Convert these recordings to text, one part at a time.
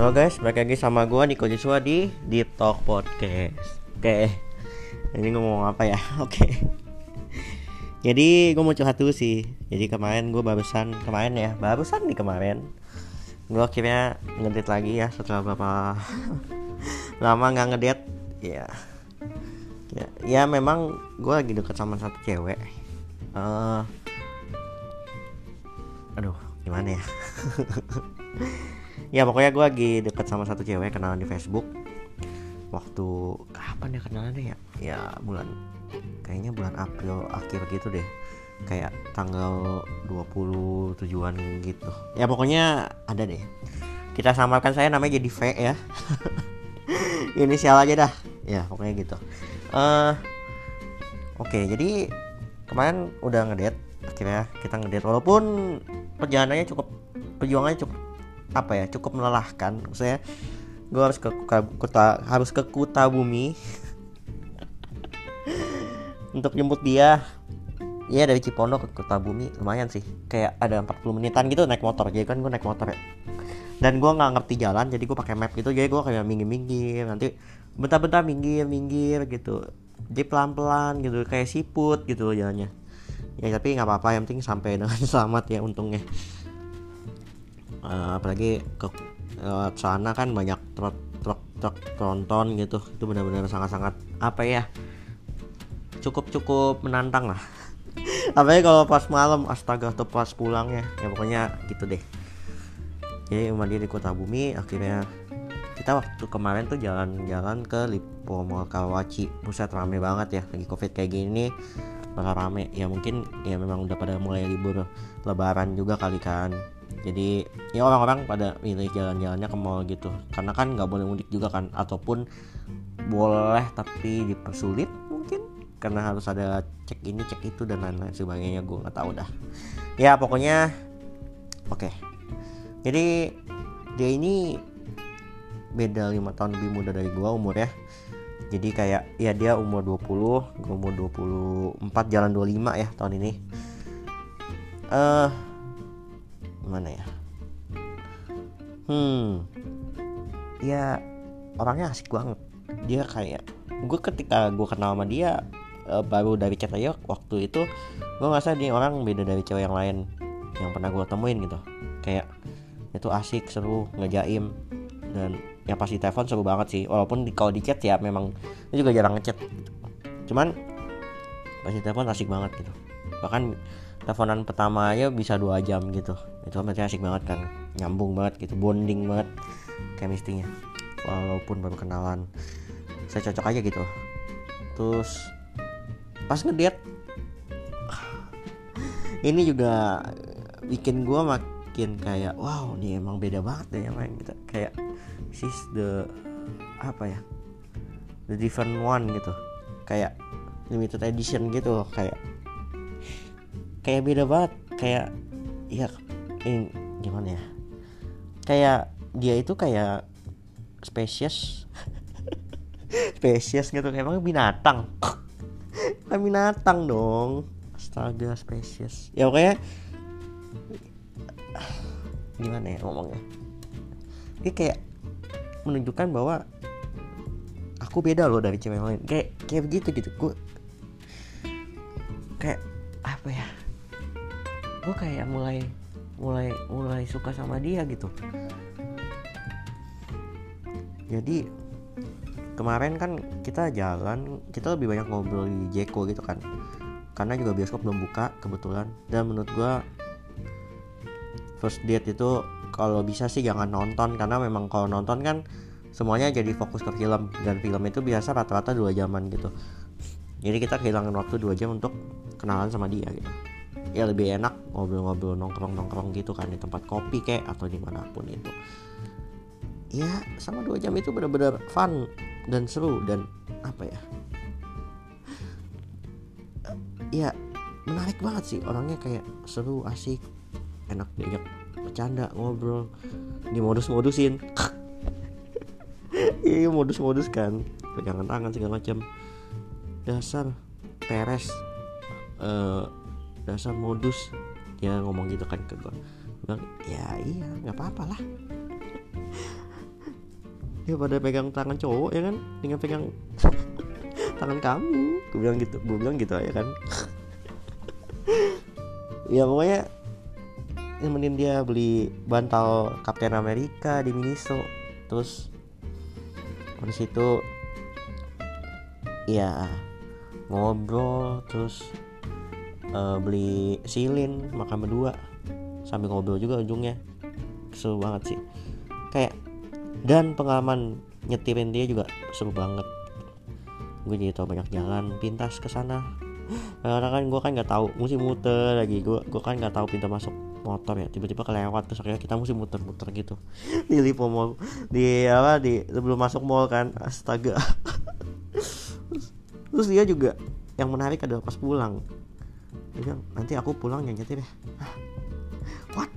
Halo guys, balik lagi sama gue Niko Joshua di Deep Talk Podcast. Oke, ini ngomong apa ya? Oke. Jadi gue mau curhat dulu sih. Jadi kemarin gue barusan, kemarin ya Barusan nih kemarin Gue akhirnya ngedit lagi ya setelah beberapa lama nggak ngedit Ya Ya, ya memang gue lagi deket sama satu cewek. Uh, Aduh, gimana ya ya pokoknya gue lagi deket sama satu cewek kenalan di Facebook. Waktu kapan ya kenalannya ya? Ya bulan kayaknya bulan April akhir gitu deh. Kayak tanggal 20 tujuan gitu. Ya pokoknya ada deh. Kita samarkan saya namanya jadi V ya. Inisial aja dah. Ya pokoknya gitu. Uh, oke okay, jadi kemarin udah ngedate akhirnya kita ngedate. Walaupun perjalanannya cukup perjuangannya cukup apa ya cukup melelahkan. Saya gue harus ke kota harus ke kota bumi. Untuk jemput dia. Iya dari Cipondo ke kota bumi lumayan sih. Kayak ada 40 menitan gitu naik motor. Jadi kan gue naik motor ya. Dan gue nggak ngerti jalan jadi gue pakai map gitu. Jadi gue kayak minggir-minggir. Nanti bentar-bentar minggir-minggir gitu. Jadi pelan-pelan gitu kayak siput gitu jalannya. Ya tapi nggak apa-apa. Yang penting sampai dengan selamat ya untungnya uh, apalagi ke uh, sana kan banyak truk truk truk tronton gitu. Itu benar-benar sangat-sangat apa ya cukup cukup menantang lah. Apalagi kalau pas malam astaga tuh pas pulang ya ya pokoknya gitu deh. Jadi rumah dia di kota bumi akhirnya kita waktu kemarin tuh jalan-jalan ke Lipo Mall Kawachi buset rame banget ya lagi covid kayak gini bakal rame. Ya mungkin ya memang udah pada mulai libur lebaran juga kali kan jadi ya orang-orang pada milih jalan-jalannya ke mall gitu. Karena kan nggak boleh mudik juga kan. Ataupun boleh tapi dipersulit mungkin. Karena harus ada cek ini cek itu dan lain-lain sebagainya. Gue nggak tahu dah. Ya pokoknya oke. Okay. jadi dia ini beda lima tahun lebih muda dari gue umur ya. Jadi kayak ya dia umur 20 gue umur 24 jalan 25 ya tahun ini. Eh uh, gimana ya? Hmm. Ya orangnya asik banget. Dia kayak gue ketika gue kenal sama dia uh, baru dari chat aja waktu itu gue ngerasa dia orang beda dari cewek yang lain yang pernah gue temuin gitu. Kayak itu asik seru ngejaim dan ya pasti telepon seru banget sih. Walaupun di, kalau di chat ya memang dia juga jarang ngechat. Cuman pasti telepon asik banget gitu. Bahkan teleponan pertama aja bisa dua jam gitu. Itu berarti asik banget kan. Nyambung banget gitu bonding banget chemistry-nya. Walaupun baru kenalan. Saya cocok aja gitu. Terus pas ngediat ini juga bikin gue makin kayak wow ini emang beda banget deh yang main gitu. Kayak she's the apa ya the different one gitu. Kayak limited edition gitu kayak kayak beda banget kayak ya ini gimana ya? Kayak dia itu kayak spesies spesies gitu emang binatang? Kayak binatang dong. Astaga spesies. Ya oke gimana ya ngomongnya? Dia kayak menunjukkan bahwa aku beda loh dari cewek lain. Kayak kayak begitu gitu. Gue kayak apa ya gue kayak mulai mulai mulai suka sama dia gitu. Jadi kemarin kan kita jalan kita lebih banyak ngobrol di Jeko gitu kan. Karena juga bioskop belum buka kebetulan. Dan menurut gue first date itu kalau bisa sih jangan nonton. Karena memang kalau nonton kan semuanya jadi fokus ke film. Dan film itu biasa rata-rata dua jaman gitu. Jadi kita kehilangan waktu dua jam untuk kenalan sama dia gitu ya lebih enak ngobrol-ngobrol nongkrong-nongkrong gitu kan di tempat kopi kayak atau di mana pun itu. Ya sama dua jam itu benar-benar fun dan seru dan apa ya? Ya menarik banget sih orangnya kayak seru asik enak diajak bercanda ngobrol di modus-modusin iya modus-modus kan pegangan tangan segala macam. Dasar peres uh, dasar modus dia ngomong gitu kan ke gue bilang ya iya nggak apa-apa lah. Dia pada pegang tangan cowok ya kan? Dengan pegang tangan kamu. Gue bilang gitu gue bilang gitu aja kan? Ya pokoknya nemenin dia beli bantal Captain America di Miniso. Terus habis itu ya ngobrol terus uh, beli silin makan berdua. Sambil ngobrol juga ujungnya. Seru banget sih. Kayak dan pengalaman nyetirin dia juga seru banget. Gue jadi tau banyak jalan pintas ke sana. Karena kan gue kan nggak tahu mesti muter lagi. Gue gue kan nggak tahu pintu masuk motor ya. Tiba-tiba kelewat terus akhirnya kita mesti muter-muter gitu. Di Lipo Mall di apa di sebelum masuk mall kan. Astaga. Terus dia juga yang menarik adalah pas pulang dia bilang nanti aku pulang yang nyetir ya. What?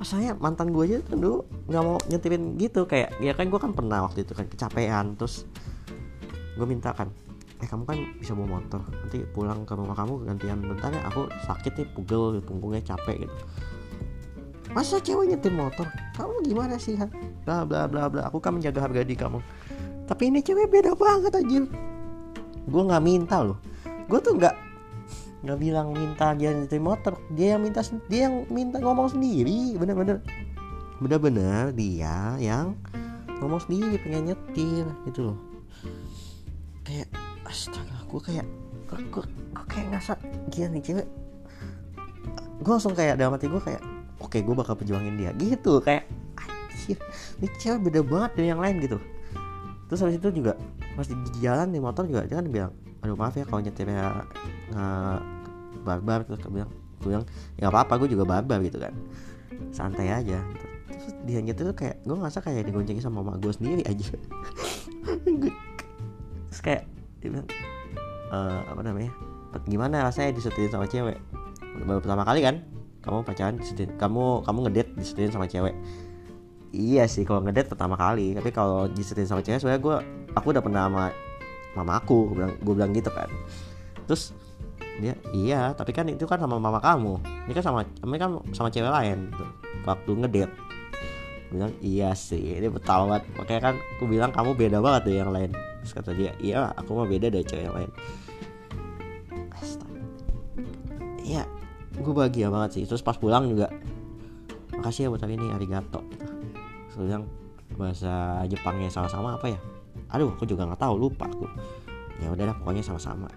Saya mantan gue aja kan dulu nggak mau nyetirin gitu. Kayak ya kan gue kan pernah waktu itu kan kecapean terus gue minta kan eh kamu kan bisa bawa motor nanti pulang ke rumah kamu gantian bentar ya aku sakit nih pugel punggungnya capek gitu. Masa cewek nyetir motor? Kamu gimana sih kan bla bla bla bla aku kan menjaga harga di kamu. Tapi ini cewek beda banget aja gue nggak minta loh. Gue tuh nggak nggak bilang minta dia nyetir motor dia yang minta dia yang minta ngomong sendiri bener-bener. Bener-bener dia yang ngomong sendiri pengen nyetir gitu loh. Kayak astaga gue kayak gue, gue, kayak ngasat gila nih cewek. Gue langsung kayak dalam hati gue kayak oke okay, gue bakal perjuangin dia gitu. Kayak anjir ini cewek beda banget dari yang lain gitu. Terus habis itu juga pas di jalan di motor juga kan bilang aduh maaf ya kalau nyetirnya nggak barbar. Terus dia bilang gue bilang ya gak apa-apa gue juga barbar gitu kan. Santai aja. Terus dia nyetir tuh kayak gue ngerasa kayak digoncengin sama mama gue sendiri aja. Terus kayak dia bilang e, apa namanya gimana rasanya disetirin sama cewek? Baru pertama kali kan kamu pacaran disetirin kamu kamu ngedate disetirin sama cewek. Iya sih kalau ngedate pertama kali tapi kalau disetirin sama cewek sebenarnya gue aku udah pernah sama mama aku gue bilang gue bilang gitu kan. Terus dia iya tapi kan itu kan sama mama kamu. Ini kan sama ini kan sama cewek lain gitu. waktu ngedate. Bilang iya sih ini betul banget. Makanya kan aku bilang kamu beda banget dari yang lain. Terus kata dia iya aku mah beda dari cewek yang lain. Iya gue bahagia banget sih. Terus pas pulang juga makasih ya buat hari ini arigato. Gitu. terus bilang bahasa Jepangnya sama-sama apa ya aduh aku juga nggak tahu lupa aku. Ya udahlah pokoknya sama-sama.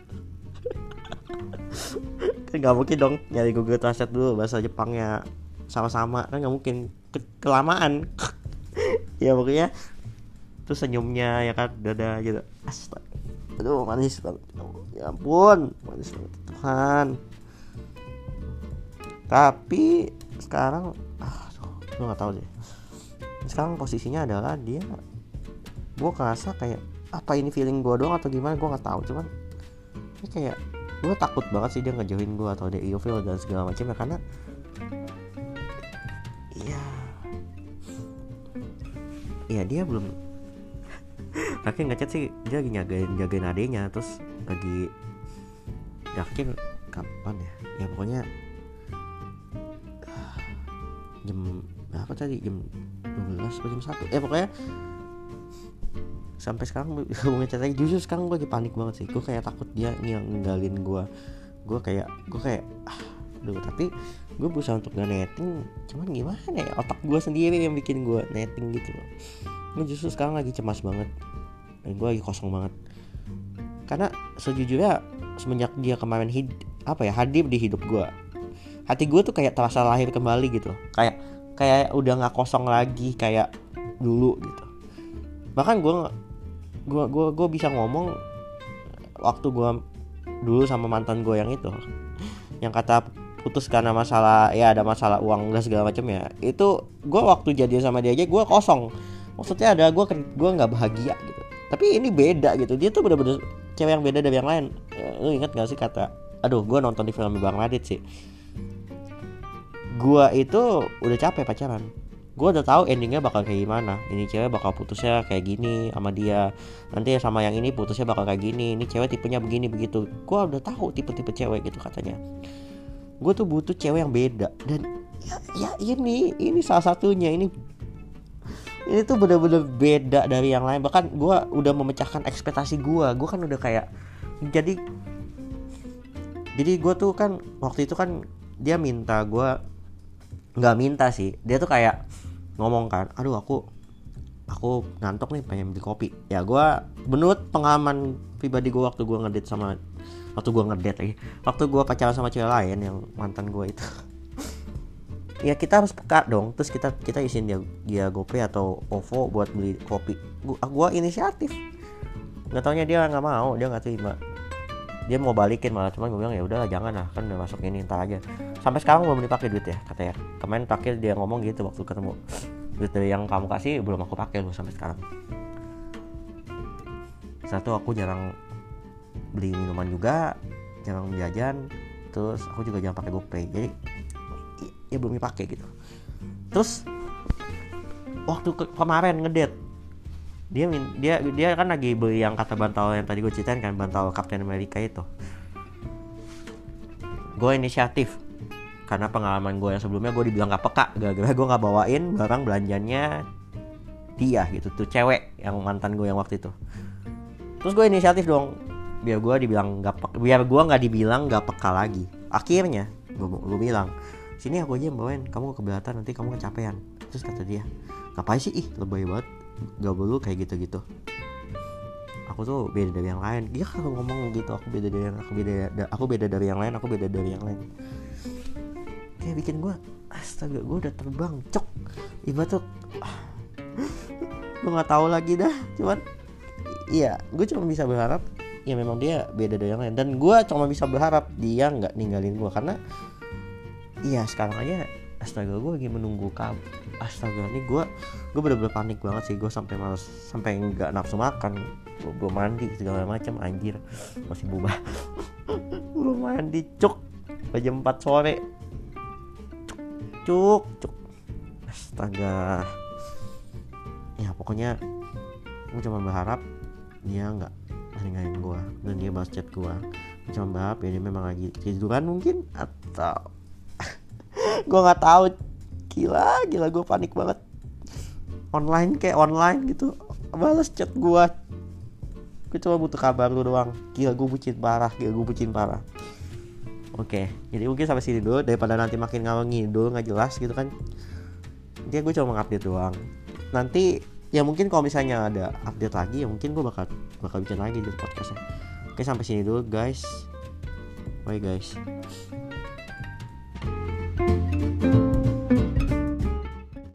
Kan nggak mungkin dong nyari Google Translate dulu bahasa Jepangnya sama-sama. Kan nggak mungkin. Ke kelamaan. Ya pokoknya terus senyumnya ya kan dada gitu. Astaga. Aduh manis banget. Ya ampun manis banget. Tuhan. Tapi sekarang ah gue nggak tahu deh. Sekarang posisinya adalah dia gue kerasa kayak apa ini feeling gue doang atau gimana? Gue nggak tahu cuman ini kayak gue takut banget sih dia ngejauhin gue atau dia ilfil dan segala macam ya karena ya dia belum tapi ngechat sih dia lagi jagain jagain adenya terus lagi yakin kapan ya? Ya pokoknya jam berapa tadi? Jam 12 atau jam 1 eh pokoknya sampai sekarang gue ngechat lagi justru sekarang gue lagi panik banget sih. Gue kayak takut dia ninggalin gue gue kayak gue kayak ah, Duh, tapi gue berusaha untuk gak netting cuman gimana ya otak gue sendiri yang bikin gue netting gitu loh. Gue justru sekarang lagi cemas banget. Dan gue lagi kosong banget. Karena sejujurnya semenjak dia kemarin hid apa ya hadir di hidup gue hati gue tuh kayak terasa lahir kembali gitu kayak kayak udah nggak kosong lagi kayak dulu gitu. Bahkan gue gue gue gue bisa ngomong waktu gue dulu sama mantan gue yang itu. Yang kata putus karena masalah ya ada masalah uang dan segala macam ya. Itu gue waktu jadian sama dia aja gue kosong. Maksudnya ada gue gue nggak bahagia gitu. Tapi ini beda gitu. Dia tuh bener-bener cewek yang beda dari yang lain. Ya, lu inget gak sih kata aduh gue nonton di film Bang Radit sih. Gue itu udah capek pacaran gue udah tahu endingnya bakal kayak gimana. Ini cewek bakal putusnya kayak gini sama dia. Nanti sama yang ini putusnya bakal kayak gini. Ini cewek tipenya begini begitu. Gue udah tahu tipe-tipe cewek gitu katanya. Gue tuh butuh cewek yang beda. Dan ya, ya ini ini salah satunya. Ini ini tuh bener-bener beda dari yang lain. Bahkan gue udah memecahkan ekspektasi gue gue kan udah kayak jadi jadi gue tuh kan waktu itu kan dia minta gue nggak minta sih. Dia tuh kayak ngomong kan aduh aku aku ngantuk nih pengen beli kopi. Ya gue menurut pengalaman pribadi gue waktu gue ngedate sama waktu gue ngedate lagi waktu gue pacaran sama cewek lain yang mantan gue itu ya kita harus peka dong. Terus kita kita isin dia dia GoPay atau OVO buat beli kopi. Gua, gua inisiatif. Nggak taunya dia nggak mau dia nggak terima dia mau balikin malah cuman gue bilang ya udahlah jangan lah kan udah masuk ini ntar aja. Sampai sekarang belum dipakai duit ya katanya kemarin terakhir dia ngomong gitu waktu ketemu. Duit dari yang kamu kasih belum aku pakai loh sampai sekarang. Satu aku jarang beli minuman juga jarang jajan terus aku juga jarang pakai GoPay jadi ya belum dipakai gitu. Terus waktu ke kemarin ngedate dia dia dia kan lagi beli yang kata bantal yang tadi gue ceritain kan bantal Captain America itu. Gue inisiatif. Karena pengalaman gue yang sebelumnya gue dibilang gak peka. Gara-gara gue nggak bawain barang belanjanya dia gitu tuh cewek yang mantan gue yang waktu itu. Terus gue inisiatif dong biar gue dibilang gak peka, biar gue nggak dibilang gak peka lagi. Akhirnya gue gue bilang sini aku aja yang bawain kamu keberatan nanti kamu kecapean. Terus kata dia ngapain sih? Ih lebay banget gak perlu kayak gitu-gitu. Aku tuh beda dari yang lain. Dia kalau ngomong gitu aku beda dari yang aku beda aku beda dari yang lain aku beda dari yang lain. Kayak bikin gue astaga gue udah terbang cok. Iba tuh gue nggak tahu lagi dah cuman iya gue cuma bisa berharap ya memang dia beda dari yang lain. Dan gue cuma bisa berharap dia nggak ninggalin gue karena iya sekarang aja astaga gue lagi menunggu kamu astaga ini gue gue bener-bener panik banget sih. Gue sampai males sampai nggak nafsu makan. Belum mandi segala macam anjir. Masih bubah belum mandi cuk. Jam 4 sore. Cuk cuk astaga. Ya pokoknya gue cuma berharap dia nggak ninggalin gue dan dia balas chat gue cuma berharap ya dia memang lagi tiduran mungkin atau gue nggak tahu gila gila gue panik banget. Online kayak online gitu. Balas chat gue gue cuma butuh kabar lu doang. Gila gue bucin parah gila gue bucin parah. Oke jadi mungkin sampai sini dulu. Daripada nanti makin ngalor ngidul nggak jelas gitu kan. Dia gue cuma mengupdate doang. Nanti ya mungkin kalau misalnya ada update lagi ya mungkin gue bakal bakal bikin lagi di podcastnya. Oke sampai sini dulu guys. Bye guys